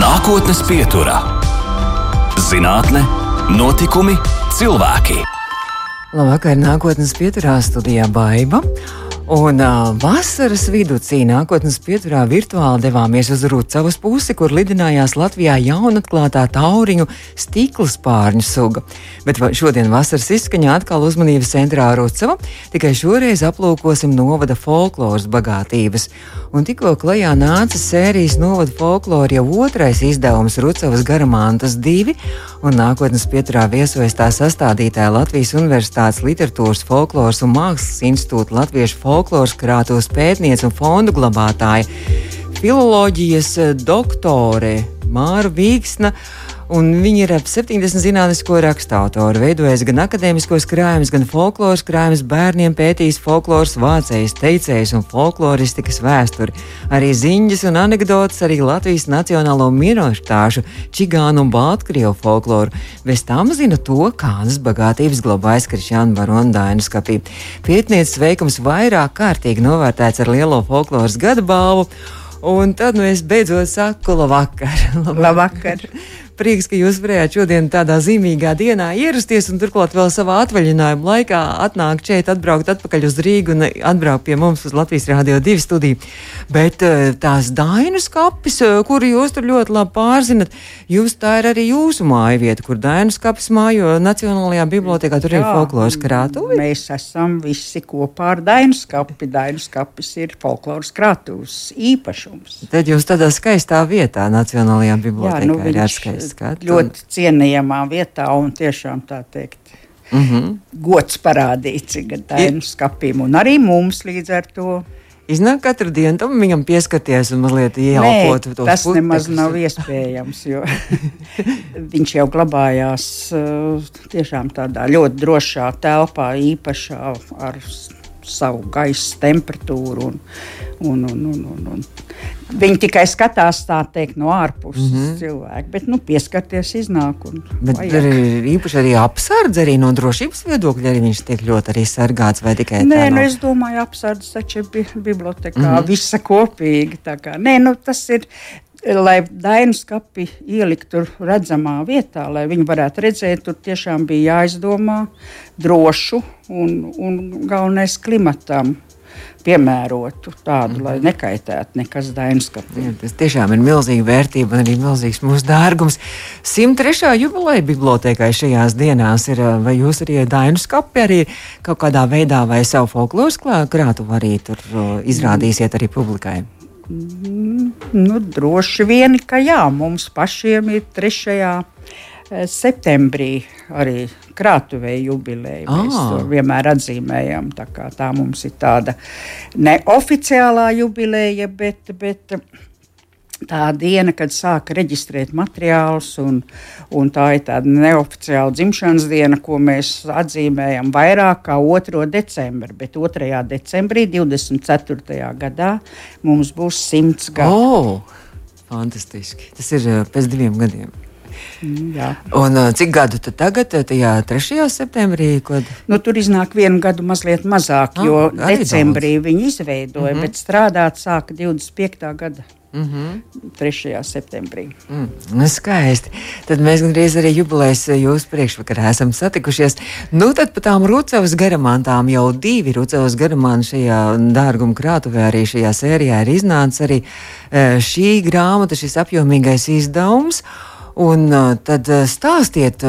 Nākotnes pieturā - zinātne, notikumi, cilvēki. Labvakar, nākotnes pieturā studijā Baiva. Un uh, vasaras vidū nākotnes pieturā virtuāli devāmies uz Rucavas pusi, kur lidinājās Latvijā jaunatklātā tauriņu stikla spārņu suga. Bet šodien vasaras izskaņā atkal uzmanības centrā Rucava, tikai šoreiz aplūkosim novada folkloras bagātības. Un tikko klajā nāca sērijas novada folklora jau otrais izdevums Rucavas garamāntas divi, un nākotnes pieturā viesojas tā sastādītāja Latvijas Universitātes literatūras, folkloras un mākslas institūta Latviešu folkloras krātos pētniece un fondu glabātāja, filoloģijas doktore Māra Vīksna. Un viņa ir ap 70 zinātnisko rakstu autori, veidojis gan akadēmiskos krājumus, gan folkloras krājumus, bērniem pētījis folkloras vācējs, teicējs un folkloristikas vēsturi. Arī ziņas un anekdotas, arī Latvijas nacionālo minoritāšu, čigānu un baltkrievu folkloru. Bez tam zina to, kādas bagātības glabājas Krišāna Barona Dainu skapī. Pētnieces veikums vairāk kārtīgi novērtēts ar lielo folkloras gada balvu. Un tad nu, es beidzot saku, labvakar. labvakar. Prieks, ka jūs varējāt šodien tādā zīmīgā dienā ierasties un turklāt vēl savā atvaļinājuma laikā atnākt šeit, atbraukt atpakaļ uz Rīgu un atbraukt pie mums uz Latvijas Rādio 2 studiju. Bet eh, tās Dainas kapis, eh, kuru jūs tur ļoti labi pārzinat, jūs tā ir arī jūsu māja vieta, kur Dainas kapis mājo Nacionālajā bibliotekā, tur Jā, ir folkloras krātuvi. Mēs esam visi kopā ar Dainas kapi. Dainas kapis ir folkloras krātuves īpašums. Tad jūs tādā skaistā vietā Nacionālajā bibliotekā Jā, nu, ir atskaists skatu. ļoti cienījamā vietā un tiešām tā teikt. Mm -hmm. Gods parādīts gan tādiem skapiem, un arī mums līdz ar to. Iznāk katru dienu tam viņam pieskarties un mazliet ieelpot to Tas putekļus. nemaz nav iespējams, jo viņš jau glabājās uh, tiešām tādā ļoti drošā telpā, īpašā ar savu gaisa temperatūru un, un, un, un, un, un Viņi tikai skatās tā teikt, no ārpuses mm -hmm. cilvēku, bet nu, pieskarties iznāk. Bet ir īpaši arī apsardz arī no drošības viedokļa, arī viņš tiek ļoti arī sargāts vai tikai Nē, tā. Nu, no... es domāju, apsardz taču ir bi bibliotekā mm -hmm. visa kopīgi. Nē, nu, tas ir lai dainu skapi ieliktu redzamā vietā, lai viņi varētu redzēt, tur tiešām bija jāizdomā drošu un, un galvenais klimatam piemērotu tādu, mm lai mhm. nekaitētu nekas dainskapam. Tas tiešām ir milzīga vērtība un arī milzīgs mūsu dārgums. 103. jubileja bibliotekai šajās dienās ir, vai jūs arī dainskapi arī kaut kādā veidā vai savu folkloras krātu arī tur izrādīsiet arī publikai? Mm, nu, droši vien, ka jā, mums pašiem ir trešajā Eh, septembrī arī krātuvēja jubileja. Ah. Mēs to vienmēr atzīmējam. Tā, tā mums ir tāda neoficiālā jubileja, bet, bet tā diena, kad sāka reģistrēt materiālus, un, un tā ir tāda neoficiāla dzimšanas diena, ko mēs atzīmējam vairāk kā 2. decembrī. Bet 2. decembrī, 24. gadā, mums būs 100 gadi. Oh, fantastiski! Tas ir eh, pēc diviem gadiem. Mm, jā. Un, uh, cik gadu tad tagad, uh, tajā 3. septembrī? Kad... Nu, tur iznāk vienu gadu mazliet mazāk, ah, jo decembrī daudz. viņi izveidoja, mm -hmm. bet strādāt sāka 25. gada. Mm -hmm. 3. septembrī. Mm, nu skaisti. Tad mēs gandrīz arī jubilejas uh, jūsu priekšvakarā esam satikušies. Nu, tad par tām Rucavas garamantām jau divi Rucavas garamāni šajā dārguma krātuvē arī šajā sērijā ir iznācis arī šī grāmata, šis apjomīgais izdevums. Un uh, tad stāstiet,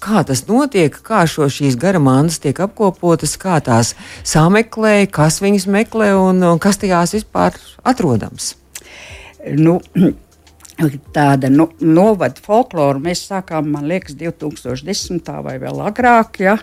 kā tas notiek, kā šo šīs garamānas tiek apkopotas, kā tās sameklē, kas viņas meklē un kas tajās vispār atrodams. Nu, Tāda nu, novada folklora mēs sākām, man liekas, 2010. vai vēl agrāk, ja,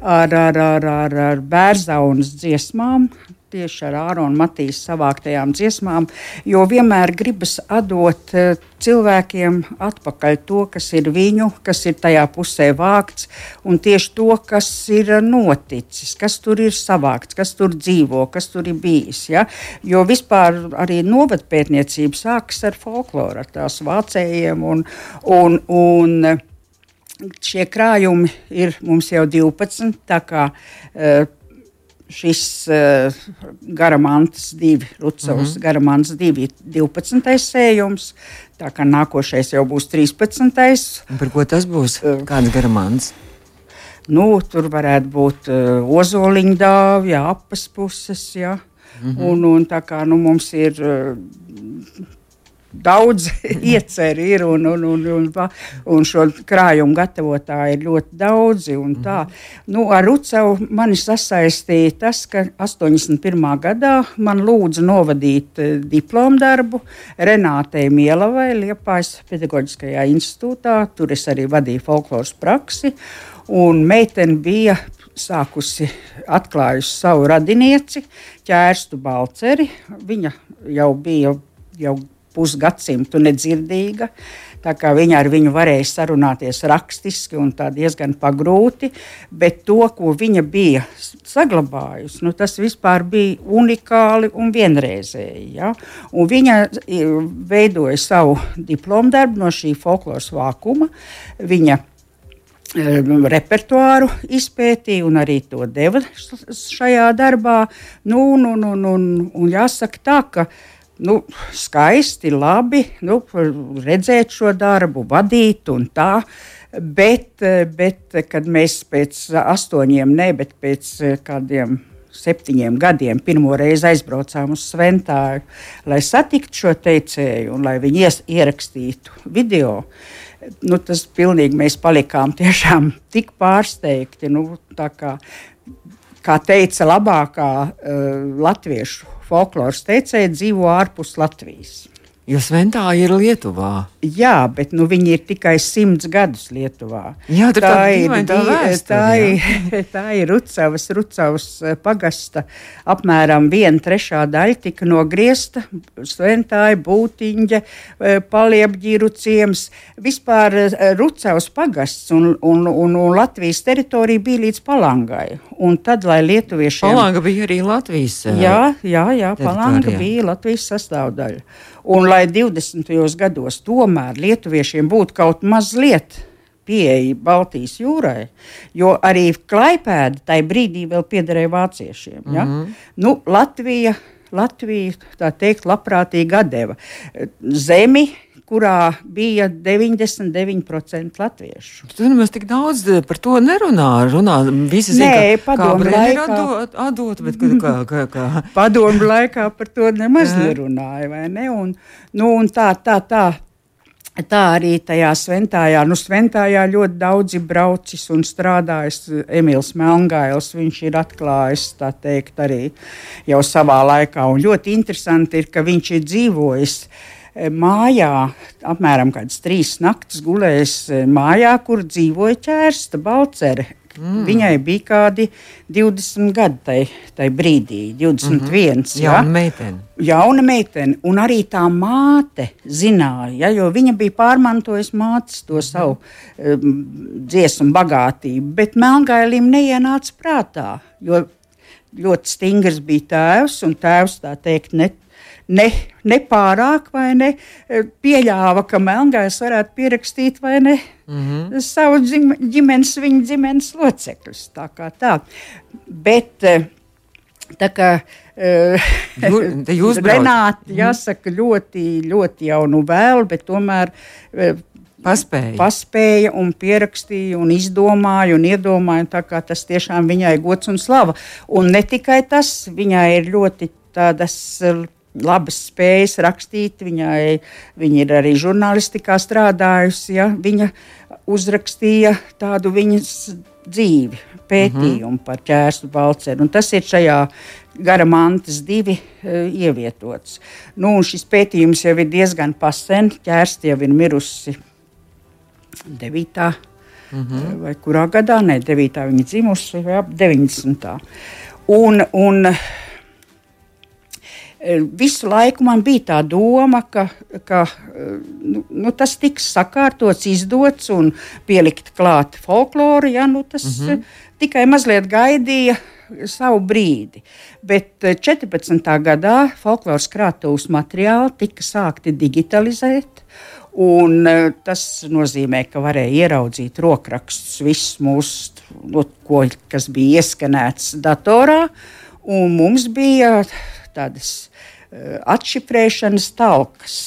ar, ar, ar, ar, ar bērzaunas dziesmām, tieši ar Āronu Matīs savāktajām dziesmām, jo vienmēr gribas atdot uh, cilvēkiem atpakaļ to, kas ir viņu, kas ir tajā pusē vākts, un tieši to, kas ir noticis, kas tur ir savākts, kas tur dzīvo, kas tur ir bijis. Ja? Jo vispār arī novadpētniecība sākas ar folkloru, ar tās vācējiem un, un, un Šie krājumi ir mums jau 12. Tā kā uh, šis uh, garamants divi, Rucavs mm -hmm. garamants divi, 12. sējums, tā kā nākošais jau būs 13. Un par ko tas būs? Kāds garamants? Nu, tur varētu būt uh, ozoliņa dāvja, apas puses, ja. Mm -hmm. un, un tā kā nu, mums ir uh, daudz ieceri ir un, un, un, un, un šo krājumu gatavotāji ir ļoti daudzi. Tā. Nu, ar Rucavu mani sasaistīja tas, ka 81. gadā man lūdza novadīt eh, diplomu darbu Renātei Mielavai Liepājas pedagoģiskajā institūtā. Tur es arī vadīju folkloras praksi. Un meitene bija sākusi atklājusi savu radinieci, ķērstu balceri. Viņa jau bija jau pusgadsimtu nedzirdīga. Viņa ar viņu varēja sarunāties rakstiski un diezgan pagrūti, bet to, ko viņa bija saglabājusi, nu, tas bija unikāli un vienreizēji. Ja? Un viņa veidoja savu diplomu darbu no šī folkloras vākuma. Viņa repertuāru izpētīja un arī to deva šajā darbā. Nu, nu, nu, nu, un jāsaka tā, ka nu, skaisti, labi nu, redzēt šo darbu, vadīt un tā. Bet, bet kad mēs pēc astoņiem, ne, bet pēc kādiem septiņiem gadiem pirmo reizi aizbraucām uz Sventāju, lai satiktu šo teicēju un lai viņi ies, ierakstītu video. Nu, tas pilnīgi mēs palikām tiešām tik pārsteigti. Nu, kā, kā teica labākā uh, latviešu folkloras teicēji dzīvo ārpus Latvijas. Jo Sventā ir Lietuvā. Jā, bet nu, viņi ir tikai simts gadus Lietuvā. Jā, tā, tā ir tā vēsture, tā, ir, tā ir Rucavas, Rucavas eh, pagasta. Apmēram viena trešā daļa tika nogriezta. Sventāja, Būtiņģa, eh, Paliepģīru ciems. Vispār eh, Rucavas pagasts un, un, un, un Latvijas teritorija bija līdz Palangai. Un tad, lai lietuviešiem... Palanga bija arī Latvijas. Jā, jā, jā Palanga bija Latvijas sastāvdaļa. Un lai 20. gados tomēr lietuviešiem būtu kaut mazliet pieeja Baltijas jūrai, jo arī Klaipēda tajā brīdī vēl piederēja vāciešiem. Ja? Mm -hmm. nu, Latvija, Latvija, tā teikt, labprātīgi deva zemi kurā bija 99% latviešu. Tur nemaz tik daudz eh, par to nerunā. Runā, visi zina, Nē, ka padomu laikā atdot, atdot, bet kā, kā, kā. padomu laikā par to nemaz nerunāja, vai ne? Un, nu, un tā, tā, tā. Tā arī tajā sventājā, nu, sventājā ļoti daudzi braucis un strādājis. Emīls Melngājs, viņš ir atklājis, tā teikt, arī jau savā laikā. Un ļoti interesanti ir, ka viņš ir dzīvojis uh, mājā, apmēram trīs naktis gulējis eh, mājā, kur dzīvoja ķērsta Balcere. Mm. Viņai bija kādi 20 gadi tajā tai brīdī, 21. Mm -hmm. ja? Jauna meitene. Jauna meitene. Un arī tā māte zināja, ja, jo viņa bija pārmantojusi mātes to mhm. savu um, dziesmu bagātību. Bet Melngailim neienāca prātā, jo ļoti stingrs bija tēvs, un tēvs tā teikt, ne, ne, nepārāk vai ne e, pieļāva, ka Melngājs varētu pierakstīt vai ne mm -hmm. savu dzim, ģimenes, viņa ģimenes locekļus. Tā kā tā. Bet, e, Tā kā jūs Renāti, jāsaka, ļoti, ļoti jau nu vēl, bet tomēr paspēja. paspēja un pierakstīja un izdomāja un iedomāja. Tas tiešām viņai gods un slava. Un ne tikai tas, viņai ir ļoti tādas labas spējas rakstīt. Viņai, viņa ir arī žurnālistikā strādājusi. Ja? Viņa uzrakstīja tādu viņas dzīvi, pētījumu mm -hmm. par ķērstu balceru. Tas ir šajā gara mantas divi uh, ievietots. Nu, šis pētījums jau ir diezgan pasen. Ķērsta jau ir mirusi 9. Mm -hmm. vai kurā gadā? Nē, 9. viņa dzimusi, vai ap 90. Un, un visu laiku man bija tā doma, ka, ka eh, nu, nu, tas tiks sakārtots, izdots un pielikt klāt folkloru. Ja, nu, tas mm -hmm. tikai mazliet gaidīja savu brīdi. Bet 14. gadā folkloras krātuves materiāli tika sākti digitalizēt. Un, tas nozīmē, ka varēja ieraudzīt rokrakstus, visus mūsu, no, ko, kas bija ieskanēts datorā. Mums bija tādas atšifrēšanas talkas.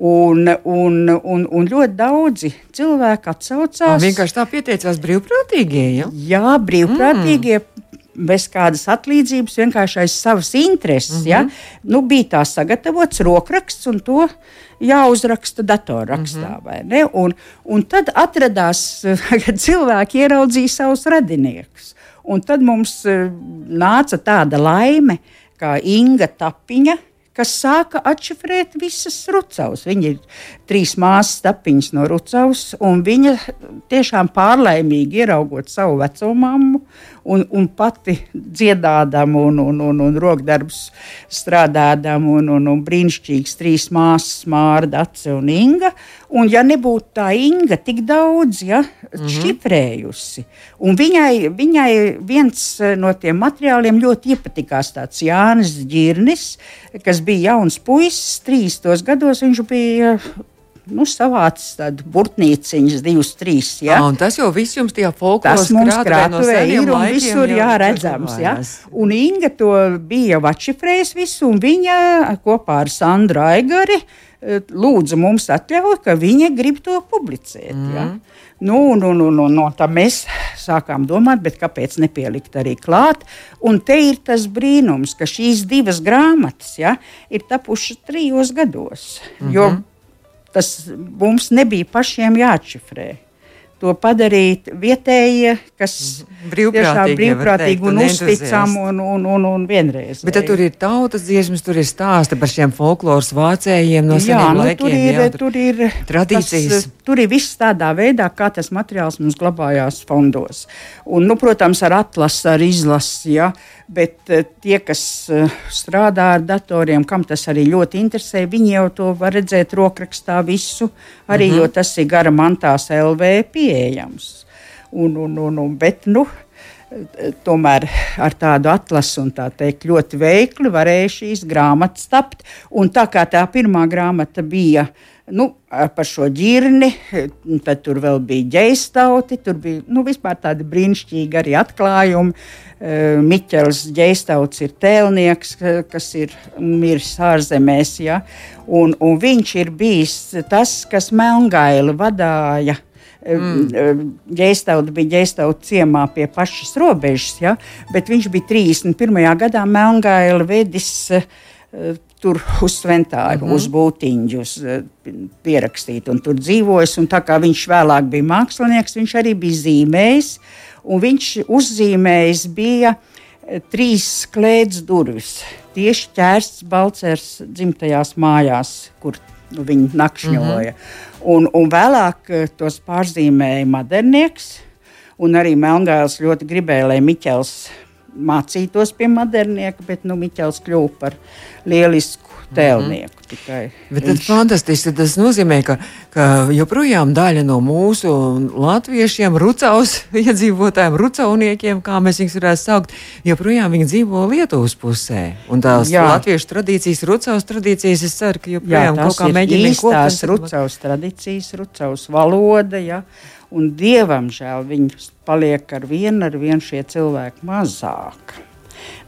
Un, un, un, un ļoti daudzi cilvēki atsaucās. Un vienkārši tā pieteicās brīvprātīgie. Ja? Jā, brīvprātīgie. Mm bez kādas atlīdzības, vienkārši aiz savas intereses. Mm -hmm. ja? Mhm. nu, bija tā sagatavots rokraksts, un to jāuzraksta datorrakstā. Mm -hmm. un, un tad atradās, kad cilvēki ieraudzīja savus radiniekus. Un tad mums uh, nāca tāda laime, kā Inga Tapiņa kas sāka atšifrēt visas rucavas. Viņa ir trīs māsas tapiņas no rucavas, un viņa tiešām pārlaimīgi ieraugot savu vecumāmu un, un pati dziedādama un, un, un, un rokdarbus strādādama un, un, un brīnišķīgs trīs māsas, Māra, Dace un Inga. Un ja nebūtu tā Inga tik daudz ja, mm -hmm. šifrējusi, un viņai, viņai viens no tiem materiāliem ļoti iepatikās tāds Jānis Girnis, kas bija jauns puisis, trīs tos gados viņš bija nu, savācis tādu burtnīciņas, divas, trīs. Ja? À, tas jau viss jums tajā folkloras tas mums krātuvē no ir un visur jāredzams. Ja? Un Inga to bija jau atšifrējis visu, un viņa kopā ar Sandru Aigari eh, lūdza mums atļaut, ka viņa grib to publicēt. Mm. Ja? Nu, nu, nu, nu, nu, tā mēs sākām domāt, kāpēc nepielikt arī klāt. Un te ir tas brīnums, ka šīs divas grāmatas ja, ir tapušas trijos gados. Mm -hmm. Tas mums nebija pašiem jāatšifrē. To padarīt vietējie, kas mhm. brīvprātīgi, brīvprātīgi un, un uzticami un, un, un, un vienreiz. Bet tur ir tautas dziesmas, tur ir stāsti par šiem folkloras vācējiem no seniem jā, nu, laikiem. Tur ir, jā, tur, tur ir tradīcijas. Tas, tur ir viss tādā veidā, kā tas materiāls mums glabājās fondos. Un, nu, protams, ar atlasu, ar izlasi. Ja, Bet uh, tie, kas uh, strādā ar datoriem, kam tas arī ļoti interesē, viņi jau to var redzēt rokrakstā visu, arī mm -hmm. jo tas ir gara mantās LV pieejams. Un, un, un, un, bet, nu, tomēr ar tādu atlasu un tā teikt ļoti veikli varēja šīs grāmatas tapt. Un tā kā tā pirmā grāmata bija nu, par šo ģirni, tad tur vēl bija ģeistauti, tur bija nu, vispār tādi brīnišķīgi arī atklājumi. Eh, Miķels Ģeistauts ir tēlnieks, kas ir miris ārzemēs, ja? un, un viņš ir bijis tas, kas Melngaili vadāja. Mm. Ģeistauts eh, bija ģeistauts ciemā pie pašas robežas, ja? bet viņš bija 31. gadā Melngaili vedis uh, tur uz Sventāju, mm -hmm. uz Būtiņu, uz pierakstīt un tur dzīvojis. Un tā kā viņš vēlāk bija mākslinieks, viņš arī bija zīmējis viņš uzzīmējis bija e, trīs klēdes durvis. Tieši ķērsts Balcers dzimtajās mājās, kur nu, viņi nakšņoja. Mm -hmm. Un, un vēlāk e, tos pārzīmēja modernieks, un arī Melngāls ļoti gribēja, lai Miķels mācītos pie modernieka, bet nu, Miķels kļuva par lielisku tēlnieku. Mm -hmm. Tikai Bet viņš... tas fantastiski. Tas nozīmē, ka, ka joprojām daļa no mūsu latviešiem, rucaus iedzīvotājiem, rucauniekiem, kā mēs viņus varētu saukt, joprojām viņi dzīvo Lietuvas pusē. Un tās Jā. latviešu tradīcijas, rucaus tradīcijas, es ceru, ka joprojām Jā, kaut kā mēģina īstās rucaus tradīcijas, rucaus valoda. Ja? Un dievam žēl, viņi paliek ar vienu, ar vienu šie cilvēki mazāk.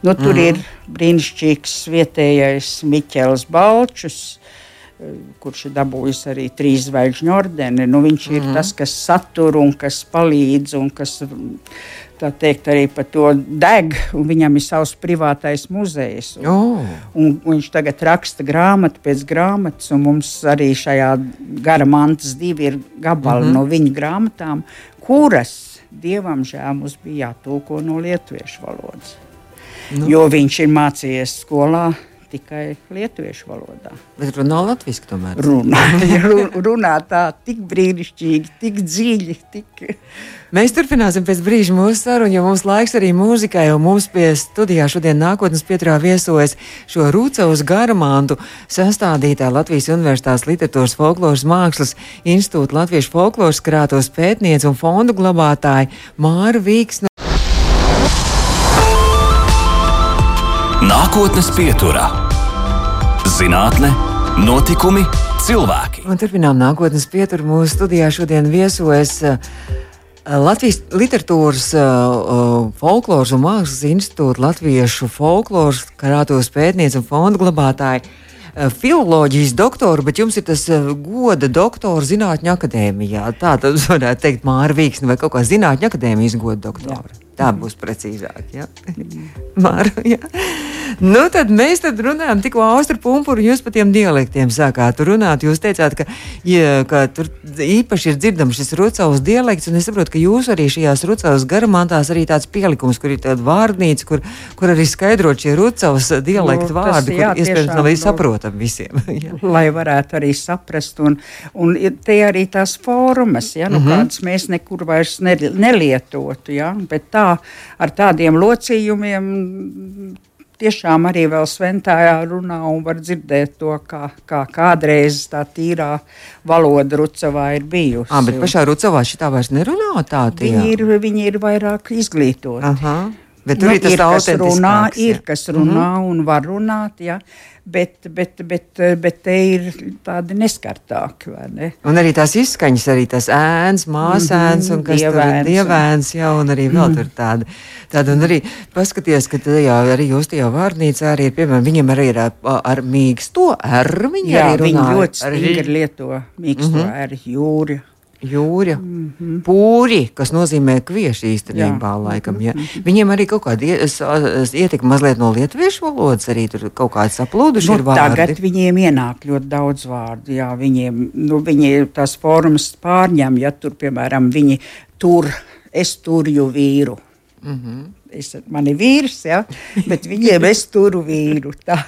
Nu, tur mm. ir brīnišķīgs vietējais Miķels Balčs, eh, kurš ir dabūjis arī trīs zvaigžņu ordeni. Nu, viņš ir mm. tas, kas satur un kas palīdz un kas teikt, arī par to deg. Viņam ir savs privātais muzejs. Un, oh. un, un viņš tagad raksta grāmatu pēc grāmatas, un mums arī šajā gara mantas divi ir gabali mm -hmm. no viņa grāmatām, kuras, dievam žēl, mums bija jātulko no lietuviešu valodas. Nu. Jo viņš ir mācījies skolā tikai lietuviešu valodā. Bet runā latviešu tomēr. Runā, runā tā, tik brīnišķīgi, tik dziļi. Tik... Mēs turpināsim pēc brīža mūsu sarunu, jo mums laiks arī mūzikai, un mums pie studijā šodien nākotnes pieturā viesojas šo Rūcavas garamantu sastādītā Latvijas Universitātes literatūras folkloras mākslas institūta Latviešu folkloras krātos pētniece un fondu glabātāja Māra Vīksna. Nākotnes pieturā - zinātne, notikumi, cilvēki. Un turpinām nākotnes pieturu. Mūsu studijā šodien viesojas uh, Latvijas literatūras, uh, folkloras un mākslas institūta Latviešu folkloras karātos pētniece un fonda glabātāja. Filoloģijas doktoru, bet jums ir tas goda doktora Zinātņu akadēmijā. Tā tad varētu teikt Māra Vīksne vai kaut kā Zinātņu akadēmijas goda doktora. Jā. Tā būs precīzāk. Ja? Māra, ja? Nu, tad mēs tad runājam tikko austru pumpuru, jūs par tiem dialektiem sākāt runāt. Jūs teicāt, ka, ja, ka tur īpaši ir dzirdams šis rucavas dialekts, un es saprotu, ka jūs arī šajās rucavas garamantās arī tāds pielikums, kur ir tāda vārdnīca, kur, kur arī skaidrot šie rucavas dialektu nu, vārdi, jā, kur iespējams nav arī nu, saprotam visiem. lai varētu arī saprast, un, un te arī tās formas, ja, nu, mm -hmm. kādas mēs nekur vairs nelietotu, ja, bet tā tā, ar tādiem locījumiem tiešām arī vēl sventājā runā un var dzirdēt to, kā, kā kādreiz tā tīrā valoda Rucavā ir bijusi. À, bet pašā Rucavā šitā vairs nerunā tā? Viņi ir, viņi ir vairāk izglītoti. Aha. Bet tur nu, ir tas, kas runā, ir, kas runā mm -hmm. un var runāt. Ja bet, bet, bet, bet te ir tādi neskartāki. Ne? Un arī tās izskaņas, arī tas ēns, māsēns un kas dievēns, tur ir dievēns, jā, un arī vēl mm. tur tāda. tāda un arī paskaties, ka tajā arī jūs tajā vārnīcā arī ir, piemēram, viņiem arī ir ar mīksto R, viņi jā, arī runā. Viņi ļoti stingri lieto mīksto mm -hmm. R, jūri jūra, mm -hmm. pūri, kas nozīmē kvieši īstenībā. Jā. Laikam, ja. mm -hmm. Viņiem arī kaut kāda ietekme mazliet no lietuviešu valodas, arī tur kaut kāds aplūduši nu, ir vārdi. Tagad viņiem ienāk ļoti daudz vārdu, jā, viņiem, nu, viņi tās formas pārņem, ja tur, piemēram, viņi tur, es turju vīru. Mm -hmm. Es, man ir vīrs, ja, bet viņiem es turu vīru. Tā,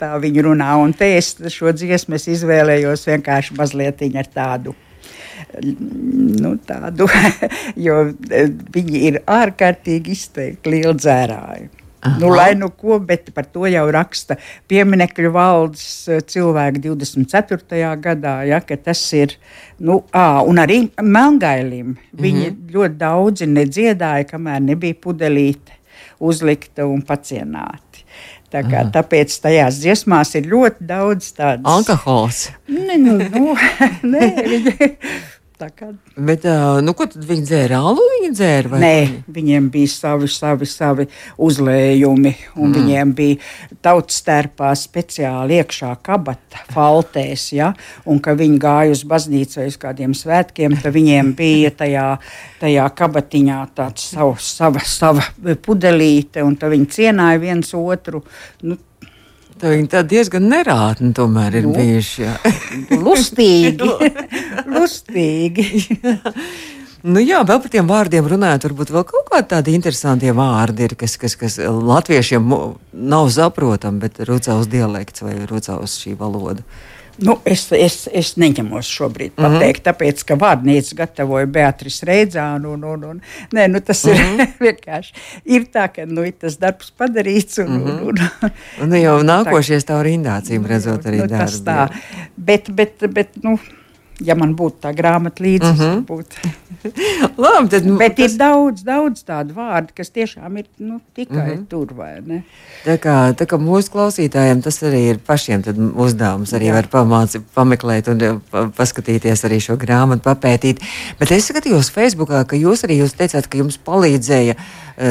tā viņi runā. Un te es šo dziesmu izvēlējos vienkārši mazliet ar tādu nu, tādu, jo e, viņi ir ārkārtīgi izteikti liela dzērāji. Aha. Nu, lai nu ko, bet par to jau raksta pieminiektu valdes e, cilvēki 24. gadā. Ja, tas ir, nu, à, arī Melngailim. Viņi mm -hmm. ļoti daudzi nedziedāja, kamēr nebija pudelīte uzlikta un pacienāta. Tā kā, tāpēc tajās dziesmās ir ļoti daudz tādu alkohola. Nē, nu, nu, nē, viņi, Kā... Bet, uh, nu, ko tad viņi dzēra? Alu viņi dzēra? Vai? Nē, viņiem bija savi, savi, savi uzlējumi, un mm. viņiem bija tautas stērpā speciāli iekšā kabata faltēs, ja? un ka viņi gāja uz baznīcu vai uz kādiem svētkiem, tad viņiem bija tajā, tajā kabatiņā tāds savu, sava, sava pudelīte, un tad viņi cienāja viens otru. Nu, Viņi tā diezgan nerātni tomēr ir nu, bijuši. lustīgi. lustīgi. Nu jā, vēl par tiem vārdiem runājot, varbūt vēl kaut kādi tādi interesanti vārdi ir, kas, kas, kas latviešiem nav saprotami, bet rucavs dialekts vai rucavs šī valoda. Nu, es, es, es neņemos šobrīd mm -hmm. pateikt, tāpēc, ka vārnīca gatavoja Beatrice Reidzānu. Un, un, un, nē, nu, tas mm -hmm. ir mhm. vienkārši ir tā, ka nu, ir tas darbs padarīts. Un, mm -hmm. un, un, un nu, jau nākošie stāv rindācīm redzot arī nu, darbu. Tas tā, bet, bet, bet, nu, ja man būtu tā grāmata līdzi, uh -huh. būtu. Labi, tad, nu, Bet tas... ir daudz, daudz tādu vārdu, kas tiešām ir nu, tikai uh mhm. -huh. tur. Tā kā, tā kā mūsu klausītājiem tas arī ir pašiem uzdevums. Arī Jā. var pamācīt, pameklēt un paskatīties arī šo grāmatu, papētīt. Bet es skatījos Facebookā, ka jūs arī jūs teicāt, ka jums palīdzēja uh,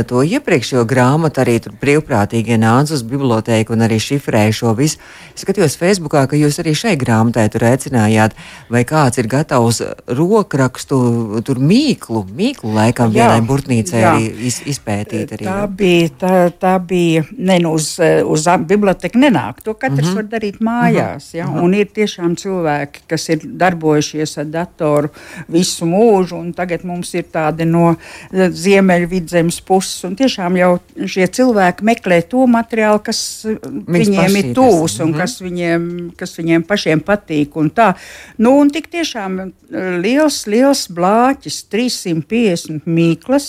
to iepriekšējo grāmatu arī brīvprātīgie nāca uz bibliotēku un arī šifrēja šo visu. Es skatījos Facebookā, ka jūs arī šai grāmatai tur aicinājāt, vai kāds ir gatavs rokrakstu, tur mīklu, mīklu laikam jā, vienai burtnīcai jā. arī iz, izpētīt. Arī, tā, jā. bija, tā, tā bija, ne, nu, uz, uz biblioteku nenāk, to katrs mm -hmm. var darīt mājās, mm -hmm. ja, mm -hmm. un ir tiešām cilvēki, kas ir darbojušies ar datoru visu mūžu, un tagad mums ir tādi no Ziemeļvidzemes puses, un tiešām jau šie cilvēki meklē to materiālu, kas Mēs viņiem ir tūs un mm -hmm. kas, viņiem, kas viņiem pašiem patīk, un tā, nu, un tik tiešām eh, liels, liels blāķis, 350 mīklas.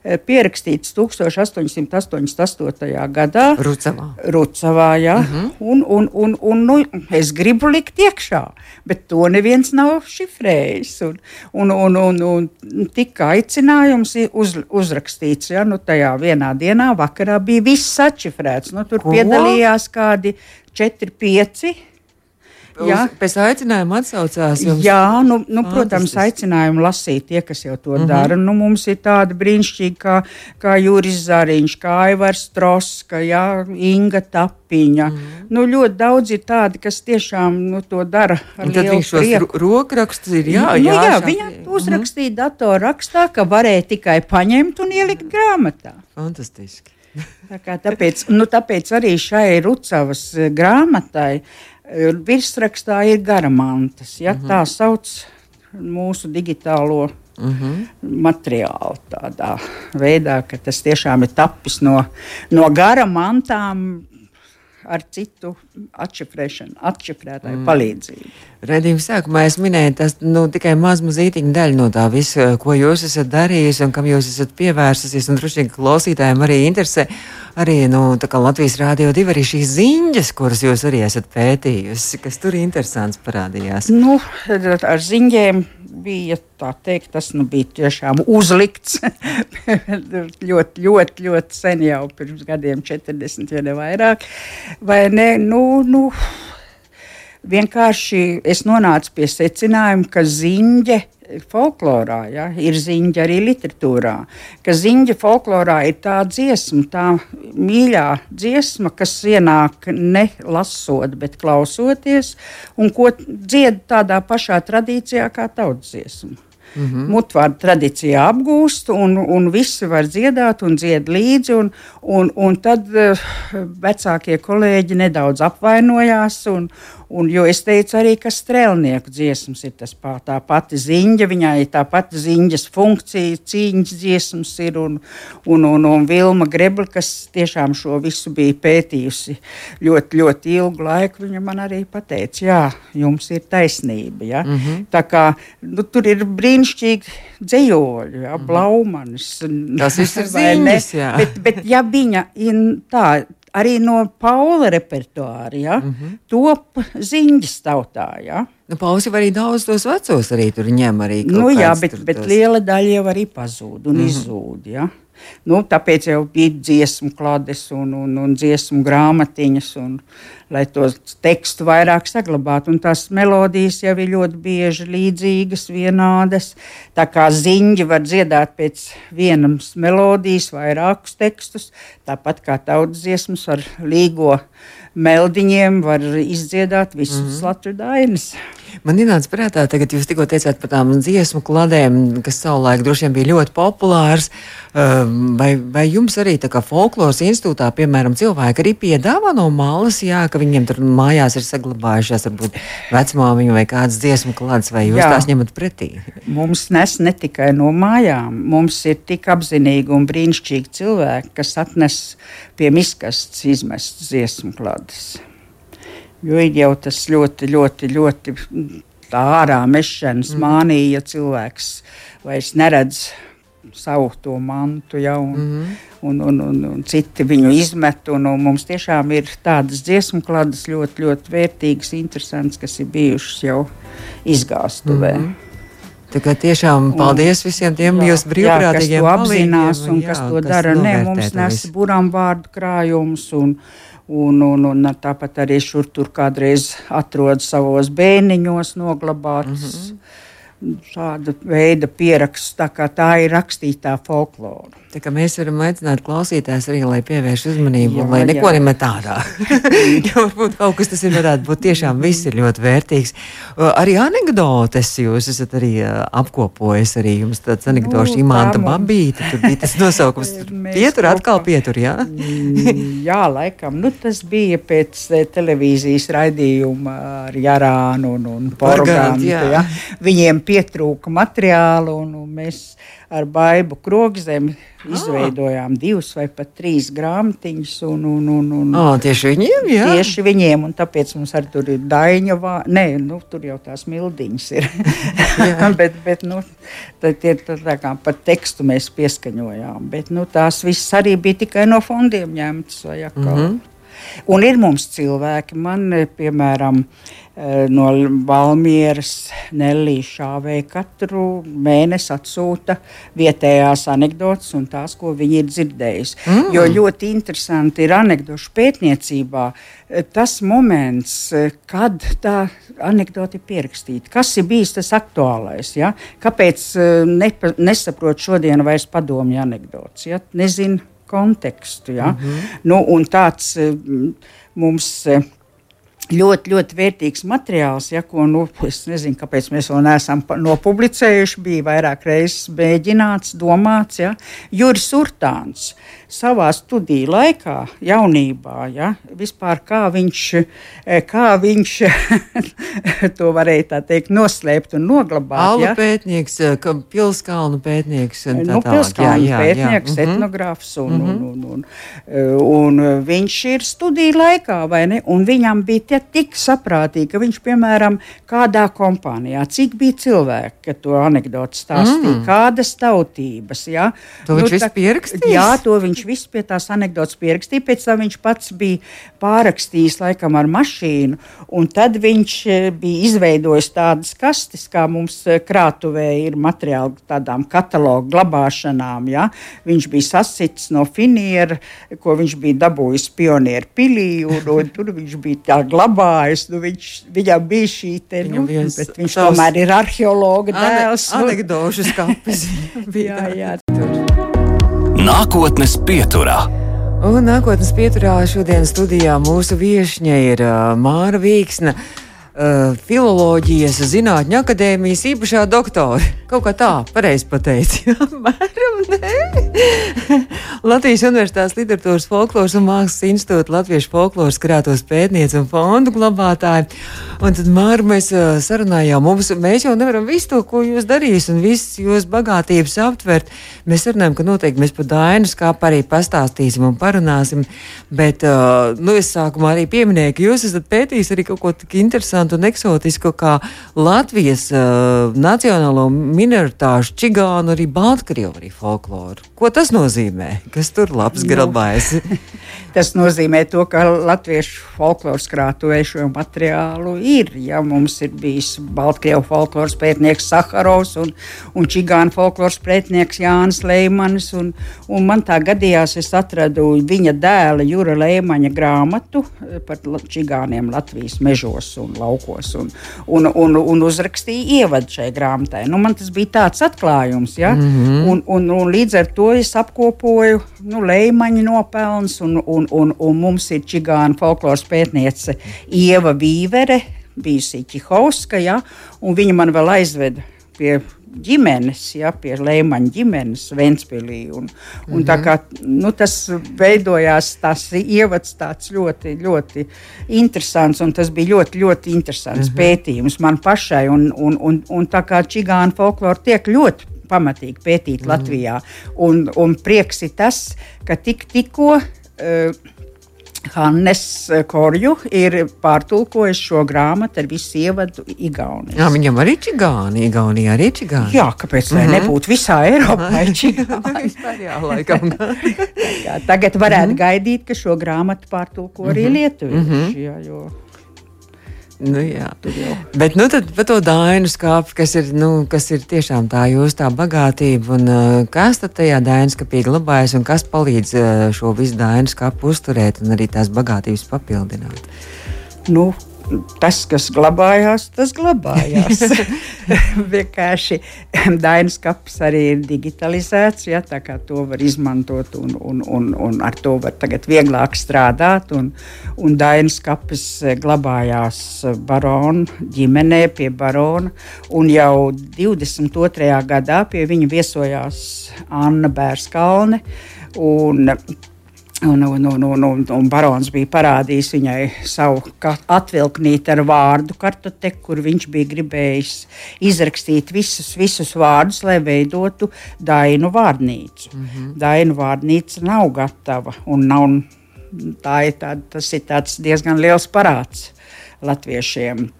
Eh, pierakstīts 1888. gadā Rucavā. Rucavā ja? mm -hmm. un, un, un, un, nu, es gribu likt iekšā, bet to neviens nav šifrējis. Un, un, un, un, un tika aicinājums uz, uzrakstīts. Ja? Nu, tajā vienā dienā vakarā bija viss atšifrēts. Nu, tur Ko? piedalījās kādi 4, 5 Jā, pēc aicinājuma atsaucās. Jums... Jā, nu, nu, protams, aicinājumu lasīt tie, kas jau to mm -hmm. dara. Nu, mums ir tādi brīnišķīgi kā, kā Juris Zariņš, kā Aivars Troska, jā, Inga Tapiņa. Mm -hmm. nu, ļoti daudz ir tādi, kas tiešām nu, to dara ar Un tad lielu prieku. ro- rokrakstus ir jā, nu, jā, jā, viņa uzrakstīja datorrakstā, ka varēja tikai paņemt un ielikt grāmatā. Fantastiski. Tā kā Tāpēc, nu, tāpēc arī šai Rucavas eh, grāmatai virsrakstā ir garamantas. Ja, tā sauc mūsu digitālo materiālu tādā veidā, ka tas tiešām ir tapis no, no gara mantām ar citu atšifrēšanu, atšifrētāju mm. palīdzību. Redījuma sākumā es minēju, tas nu, tikai maz mazītiņa daļa no tā visa, ko jūs esat darījusi un kam jūs esat pievērsusies. Un droši vien, klausītājiem arī interesē arī nu, Latvijas Rādio 2 arī šīs ziņas, kuras jūs arī esat pētījusi, kas tur interesants parādījās. Nu, ar ziņģiem bija tā teikt, tas nu, bija tiešām uzlikts ļoti, ļoti, ļoti sen jau pirms gadiem, 40 vai vairāk. Vai ne? Nu, nu, vienkārši es nonācu pie secinājuma, ka ziņģe folklorā ja, ir ziņģa arī literatūrā. Ka ziņģa folklorā ir tā dziesma, tā mīļā dziesma, kas ienāk ne lasot, bet klausoties, un ko dzied tādā pašā tradīcijā kā tautas dziesma. Mm -hmm. Mutvārdu tradīcijā apgūst, un, un visi var dziedāt un dzied līdzi. Un, un, un tad uh, vecākie kolēģi nedaudz apvainojās. Un, un, jo es teicu arī, ka strēlnieku dziesmas ir tas pā, tā pati ziņa, viņai ir tā pati ziņas funkcija, cīņas dziesmas ir. Un, un, un, un Vilma Grebla, kas tiešām šo visu bija pētījusi ļoti, ļoti ilgu laiku, viņa man arī pateica, jā, jums ir taisnība. Ja? Mm -hmm. Tā kā nu, tur ir brīnišķīgi dzējoļi, ja, blaumanis. Tas viss ir ziņas, jā. Bet, bet ja viņa ir tā, arī no Paula repertuāra, ja, mm -hmm. top ziņas tautā. Ja. Nu, Pausi arī daudz tos vecos arī tur ņem. Arī Nu, jā, bet, bet liela daļa jau arī pazūd un mm -hmm. izzūd. Ja? Nu, tāpēc jau bija dziesmu klādes un, un, un dziesmu grāmatiņas, un, lai to tekstu vairāk saglabātu. Un tās melodijas jau ir ļoti bieži līdzīgas, vienādas. Tā kā ziņģi var dziedāt pēc vienas melodijas, vairākus tekstus, tāpat kā tautas dziesmas ar līgo meldiņiem var izdziedāt visas mm -hmm. Latvijas dainas. Man ienāca prātā, tagad jūs tikko teicāt par tām dziesmu kladēm, kas savulaik droši vien bija ļoti populārs. Um, Vai, vai jums arī tā kā folkloras institūtā, piemēram, cilvēki arī piedāvā no malas, jā, ka viņiem tur mājās ir saglabājušās varbūt vecmāmiņu vai kādas dziesmu klādes, vai jūs Jā. tās ņemat pretī? Mums nes ne tikai no mājām, mums ir tik apzinīgi un brīnišķīgi cilvēki, kas atnes pie miskastes izmestas dziesmu klādes. Jo ir jau tas ļoti, ļoti, ļoti tā ārā mešanas mm. mānija, ja cilvēks vairs neredz savu to mantu, ja, un, mm. un, un, un, un citi viņu izmet. Un, un mums tiešām ir tādas dziesmu klādes ļoti, ļoti vērtīgas, interesantas, kas ir bijušas jau izgāstuvē. Mm. Tā kā tiešām paldies visiem tiem jūsu brīvprātīgiem jā, kas to apzinās palīgiem, un jā, kas to dara. Nē, mums nes burām vārdu krājumus. Un, Un, un, un tāpat arī šur tur kādreiz atrodas savos bēniņos noglabātas. Mm -hmm. Šāda veida pieraksts, tā tā ir rakstītā folklora. Tā mēs varam aicināt klausītājus arī, lai pievērš uzmanību, Jā, jā, lai neko jā. nemet tādā. jo varbūt kaut kas tas ir, varētu būt tiešām viss ir ļoti vērtīgs. Arī anekdotes jūs esat arī apkopojis, arī jums tāds anekdošs Nu, imanta mums- babīte, tur bija tas nosaukums, pietur, atkal pietur, jā? Mm, Jā, laikam nu, tas bija pēc televīzijas raidījuma ar Jārānu un, un Porgantu. jā. Ja. Viņiem pietrūka materiālu, un, un mēs ar Baibu Krogzemi izveidojām divas vai pat trīs grāmatiņas. Un, un, un, un, O, tieši viņiem, jā. Tieši viņiem, un tāpēc mums arī tur ir daļņa, nē, nu, tur jau tās mildiņas ir. bet, bet, nu, tad ir tā, kā par tekstu mēs pieskaņojām. Bet, nu, tās viss arī bija tikai no fondiem ņemtas. vai atkal. Mm -hmm. Un ir mums cilvēki, man piemēram, no Valmieras Nellija Šāvēja katru mēnesi atsūta vietējās anekdotas un tās, ko viņi ir dzirdējuši. Mm. Jo ļoti interesanti ir anekdošu pētniecībā tas moments, kad tā anekdote ir pierakstīta. Kas ir bijis tas aktuālais? Ja? Kāpēc nepa, nesaprot šodien vairs padomju anekdotas? Ja? Nezinu kontekstu. Ja? Mm -hmm. nu, tāds mums ļoti, ļoti vērtīgs materiāls, ja, ko nu, es nezinu, kāpēc mēs vēl neesam nopublicējuši. Bija vairāk reizes mēģināts, domāts. Ja. Juris Urtāns savā studiju laikā, jaunībā, ja, vispār kā viņš, eh, kā viņš to varēja tā teikt, noslēpt un noglabāt. Alu ja. pētnieks, eh, pilskalnu pētnieks. Nu, pilskalnu jā, jā, pētnieks, jā. Mhm. etnogrāfs un, mm -hmm. un, un, un, un, un viņš ir studiju laikā, vai ne? Un viņam bija tie tik saprātīgi, ka viņš, piemēram, kādā kompānijā, cik bija cilvēki, ka to anekdoti stāstīja, mm. kādas tautības. Ja? To nu, viņš viss pierakstīja? Jā, to viņš viss pie tās anekdotas pierakstīja. Pēc tam viņš pats bija pārrakstījis laikam ar mašīnu, un tad viņš e, bija izveidojis tādas kastes, kā mums e, krātuvē ir materiāli tādām katalogu glabāšanām. Ja? Viņš bija sasits no finiera, ko viņš bija dabūjis pionieru pilī, un, un tur viņš bija tā glabājis. Nu, viņš, viņam bija šī te, nu, viens, bet viņš tavs... tomēr ir arheologa dēls. Ane, anekdošu skapis. jā, jā. Nākotnes pieturā. Un nākotnes pieturā šodien studijā mūsu viesņa ir uh, Māra Vīksna. Uh, filoloģijas zinātņu akadēmijas īpašā doktora. Kaut kā tā, pareizi pateici. Mēram, nē. Latvijas Universitātes literatūras folkloras un mākslas institūta Latviešu folkloras krātos pētniece un fondu glabātāja. Un tad, Māra, mēs sarunājām, mums, mēs jau nevaram visu to, ko jūs darīs un visas jūsu bagātības aptvert. Mēs runājam, ka noteikti mēs par Dainu skāpu arī pastāstīsim un parunāsim. Bet, nu, es sākumā arī pieminēju, ka jūs esat pētījis arī kaut ko tik interesantu un eksotisku kā Latvijas uh, nacionālo minoritāšu, čigānu, arī Baltkrievu arī folkloru. Ko tas nozīmē? Kas tur labs nu, grabājas? tas nozīmē to, ka latviešu folkloras krātuvē šo materiālu ir. Ja mums ir bijis Baltkrievu folkloras pētnieks Saharovs un, un čigānu folkloras pētnieks Jānis Leimanis. Un, un man tā gadījās, es atradu viņa dēla Jura Leimaņa grāmatu par čigāniem Latvijas mežos un laukos un, un, un, un uzrakstīju ievadu šai grāmatai. Nu, man tas tas bija tāds atklājums. Ja? Mm -hmm. un, un, un līdz ar to es apkopoju nu, leimaņa nopelnus, un, un, un, un mums ir čigāna folkloras pētniece Ieva Vīvere, bijusi Čihovska, ja? un viņa man vēl aizveda pie ģimenes, ja, pie Lēmaņa ģimenes Ventspīlī. Un, un mm -hmm. tā kā nu, tas veidojās, tas ievads tāds ļoti, ļoti interesants, un tas bija ļoti, ļoti interesants mm -hmm. pētījums man pašai. Un, un, un, un tā kā čigāna folklora tiek ļoti pamatīgi pētīt mm. Latvijā. Un, un prieks ir tas, ka tik, tikko uh, Hannes Korju ir pārtulkojis šo grāmatu ar visu ievadu Igaunijā. Jā, viņam arī čigāni, Igaunijā arī čigāni. Jā, kāpēc mm -hmm. nebūtu visā Eiropā čigāni? jā, laikam. jā, tagad varētu mm -hmm. gaidīt, ka šo grāmatu pārtulko arī mm -hmm. lietuvieši. Mm -hmm. jo... Nu, jā, bet nu, par to dainu skāpi, kas ir, nu, kas ir tiešām tā jūsu tā bagātība, un uh, kas tad tajā dainu skapī glabājas, un kas palīdz uh, šo visu dainu skāpu uzturēt un arī tās bagātības papildināt? Nu, tas, kas glabājās, tas glabājās. Vienkārši Dainas kaps arī ir digitalizēts, ja, tā kā to var izmantot un, un, un, un ar to var tagad vieglāk strādāt. Un, un Dainas kapis glabājās barona ģimenē pie barona, un jau 22. gadā pie viņa viesojās Anna Bērskalne. Un Un, un, un, un, un, un barons bija parādījis viņai savu atvilknīti ar vārdu kartoteku, kur viņš bija gribējis izrakstīt visus, visus vārdus, lai veidotu dainu vārnīcu. Mm -hmm. Dainu vārnīca nav gatava un nav, tā ir tā, tas ir diezgan liels parāds latviešiem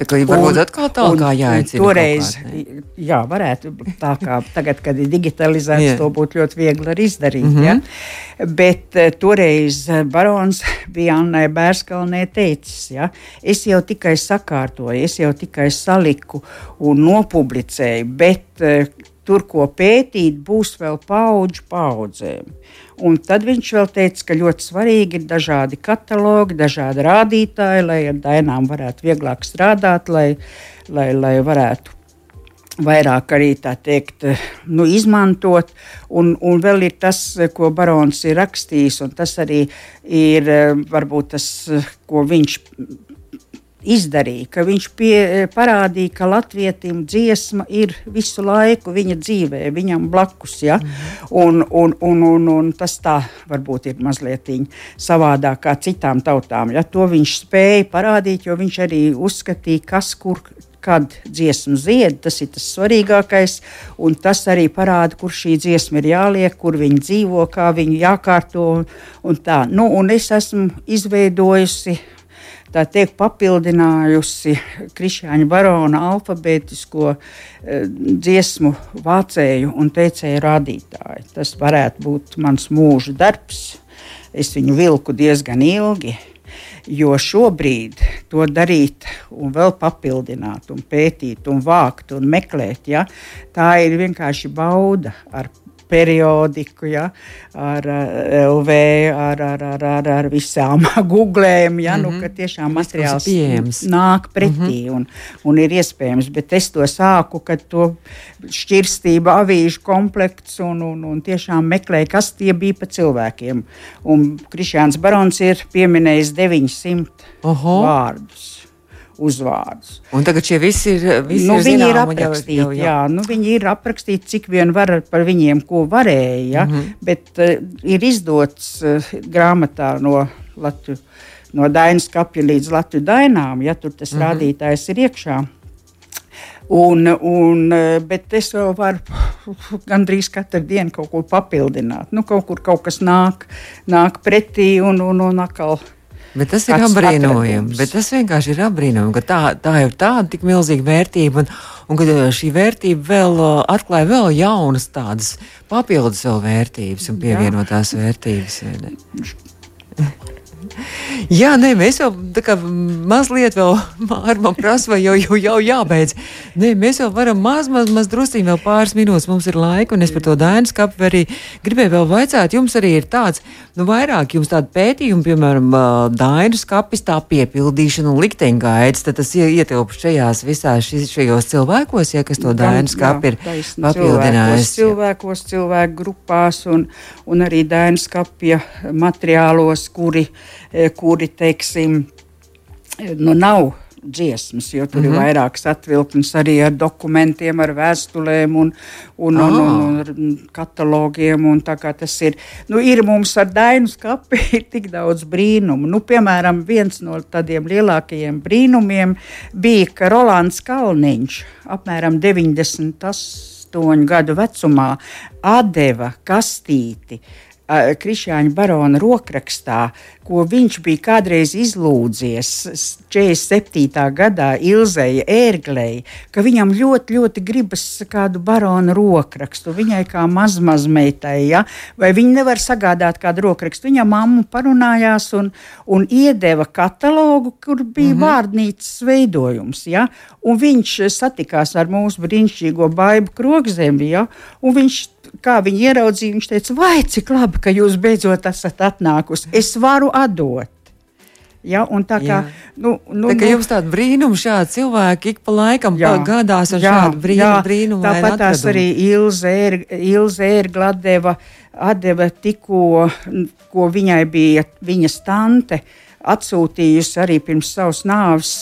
Tā kā varbūt atkal tā kā jāicina. Toreiz, kārt, jā, varētu tā kā tagad, kad ir digitalizēts, to būtu ļoti viegli arī izdarīt. Mm -hmm. ja? Bet uh, toreiz barons bija Annai Bērskalnē teicis, ja? es jau tikai sakārtoju, es jau tikai saliku un nopublicēju, bet uh, tur, ko pētīt, būs vēl paudžu paudzēm. Un tad viņš vēl teica, ka ļoti svarīgi ir dažādi katalogi, dažādi rādītāji, lai ar dainām varētu vieglāk strādāt, lai, lai, lai varētu vairāk arī teikt, nu, izmantot. Un, un vēl ir tas, ko Barons ir rakstījis, un tas arī ir varbūt tas, ko viņš izdarīja, ka viņš pie, parādīja, ka latvietim dziesma ir visu laiku viņa dzīvē, viņam blakus. Ja? Mm. Un, un, un, un, un tas tā varbūt ir mazliet savādāk kā citām tautām. Ja? To viņš spēja parādīt, jo viņš arī uzskatīja, kas kur. Kad dziesma zied, tas ir tas svarīgākais, tas arī parāda, kur šī dziesma ir jāliek, kur viņa dzīvo, kā viņa jākārto. Un tā. nu, un es esmu izveidojusi tā tiek papildinājusi Krišāņa barona alfabētisko e, dziesmu vācēju un teicēju rādītāju. Tas varētu būt mans mūža darbs. Es viņu vilku diezgan ilgi. Jo šobrīd to darīt, un vēl papildināt, un pētīt, un vākt un meklēt, ja, tā ir vienkārši bauda ar periodiku, ja, ar LV, ar, ar, ar, ar, ar visām googlēm. Ja, mm -hmm. nu, mhm. ka tiešām materiāls nāk pretī mm -hmm. un, un ir iespējams. Bet es to sāku, kad to šķirstība, avīžu komplekts un, un, un tiešām meklēju, kas tie bija pa cilvēkiem. Un Krišjāns Barons ir pieminējis 900 Oho. vārdus uzvārdus. Un tagad šie visi ir, visi nu, ir viņi zinām, ir aprakstīti. Jau, jau, jau. Jā, nu, viņi ir aprakstīti, cik vien var par viņiem, ko varēja. Ja? Mm -hmm. Bet uh, ir izdots uh, grāmatā no Latvijas. No Dainas kapja līdz Latvijas dainām, ja tur tas mm -hmm. rādītājs ir iekšā. Un, un, eh, bet es vēl varu gandrīz katru dienu kaut ko papildināt. Nu, kaut kur kaut kas nāk, nāk pretī un, un, un atkal Bet tas ir apbrīnojami. Tas vienkārši ir apbrīnojami, ka tā, tā ir tāda tik milzīga vērtība, un, un ka uh, šī vērtība vēl uh, atklāja vēl jaunas tādas papildus vēl vērtības un pievienotās Jā. vērtības. Jā, nē, mēs jau tā kā mazliet vēl mārmam prasa, vai jau, jau, jau jābeidz. Nē, mēs jau varam maz, maz, maz drusciņ vēl pāris minūtes, mums ir laika, un es par to Dainas kapu arī gribēju vēl vaicāt. Jums arī ir tāds, nu, vairāk jums tādu pētījumu, piemēram, Dainas kapis tā piepildīšana un likteņgaids, tad tas ietilpst šajās visās šis, šajos cilvēkos, ja kas to Dainas kapi ir papildinājis. Cilvēkos, cilvēkos, cilvēku grupās un, un arī Dainas kapja materiālos, kuri E, kuri, teiksim, nu, nav dziesmas, jo tur mm -hmm. ir mhm. vairākas atvilknes arī ar dokumentiem, ar vēstulēm un, un, oh. un, un, ah. un katalogiem. Un tas ir, nu, ir mums ar Dainu skapi ir tik daudz brīnumu. Nu, piemēram, viens no tādiem lielākajiem brīnumiem bija, ka Rolands Kalniņš apmēram 98 gadu vecumā atdeva kastīti Krišāņa barona rokrakstā, ko viņš bija kādreiz izlūdzies 47. gadā Ilzēja ērglei, ka viņam ļoti, ļoti gribas kādu barona rokrakstu. Viņai kā mazmazmeitai, ja? vai viņa nevar sagādāt kādu rokrakstu. Viņa mamma parunājās un, un iedeva katalogu, kur bija mm -hmm. vārdnīcas veidojums. Ja? Un viņš satikās ar mūsu brīnišķīgo baibu krogzemi, ja? un viņš kā viņi ieraudzīja, viņš teica, vai cik labi, ka jūs beidzot esat atnākusi. Es varu atdot. Ja, tā kā, jā. nu, nu, tā kā nu, jums tāda brīnuma, šādi cilvēki ik pa laikam jā, gādās ar jā, šādu brīnumu. brīnumu tāpat tās arī Ilze Ērgladeva atdeva tikko, ko viņai bija viņas tante atsūtījusi arī pirms savas nāves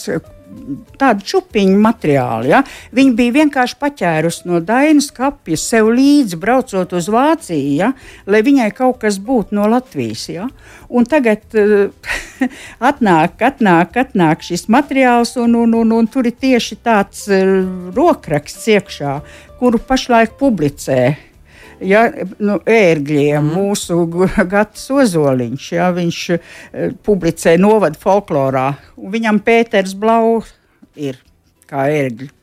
tādu čupiņu materiālu. Ja? Viņa bija vienkārši paķērusi no Dainas kapjas sev līdzi, braucot uz Vāciju, ja? lai viņai kaut kas būtu no Latvijas. Ja? Un tagad uh, atnāk, atnāk, atnāk šis materiāls, un, un, un, un tur ir tieši tāds uh, rokraksts iekšā, kuru pašlaik publicē ja, nu, ērgļiem, mm. mūsu Gatis Ozoliņš. Ja, viņš uh, publicē novadu folklorā, viņam Pēters Blau ir kā ērgļu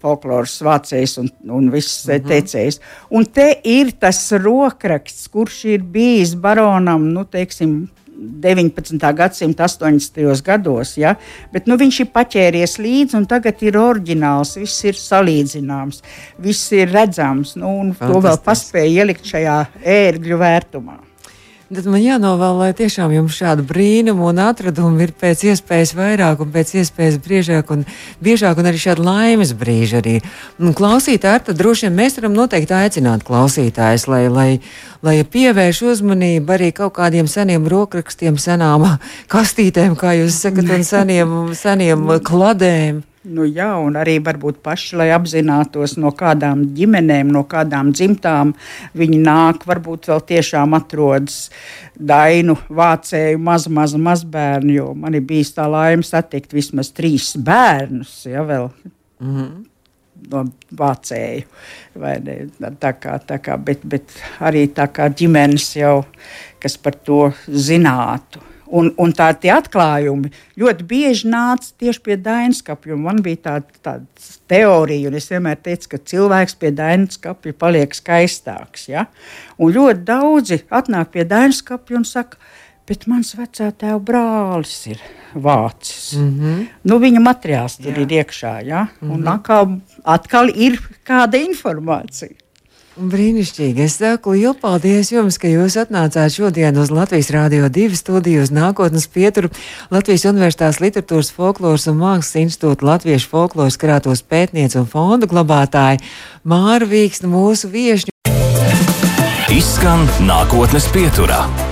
folkloras vācējs un, un viss mm -hmm. teicējs. Un te ir tas rokraksts, kurš ir bijis baronam, nu, teiksim, 19. gadsimta 80. gados, ja? bet nu, viņš ir paķēries līdzi, un tagad ir oriģināls, viss ir salīdzināms, viss ir redzams, nu, to vēl paspēja ielikt šajā ērgļu vērtumā. Tad man jānovēl, lai tiešām jums šādu brīnumu un atradumu ir pēc iespējas vairāk un pēc iespējas biežāk un biežāk un arī šādi laimes brīži arī. Un klausītāji, tad droši vien mēs varam noteikti aicināt klausītājus, lai, lai, lai pievērš uzmanību arī kaut kādiem seniem rokrakstiem, senām kastītēm, kā jūs sakat, un seniem, seniem kladēm. Nu, jā, un arī varbūt paši, lai apzinātos, no kādām ģimenēm, no kādām dzimtām viņi nāk. Varbūt vēl tiešām atrodas dainu vācēju maz, maz, mazbērnu, jo man ir bijis tā laime satikt vismaz trīs bērnus. Ja, vēl. Mm -hmm no vācēju. Tā kā, tā kā, bet, bet arī tā kā ģimenes jau, kas par to zinātu. Un, un tā tie atklājumi ļoti bieži nāca tieši pie Dainskapja. Man bija tāda tā teorija, un es vienmēr teicu, ka cilvēks pie Dainskapja paliek skaistāks. Ja? Un ļoti daudzi atnāk pie Dainskapja un saka, bet mans vecā tēva brālis ir vācis. Mm -hmm. nu, viņa materiāls tur Jā. ir iekšā, ja? mm -hmm. un atkal, atkal ir kāda informācija. Brīnišķīgi. Es saku lielu paldies jums, ka jūs atnācāt šodien uz Latvijas Rādio 2 studiju uz nākotnes pieturu Latvijas Universitātes literatūras folkloras un mākslas institūta Latviešu folkloras krātos pētniece un fondu glabātāja Māra Vīksna mūsu viešņu. Izskan nākotnes pieturā.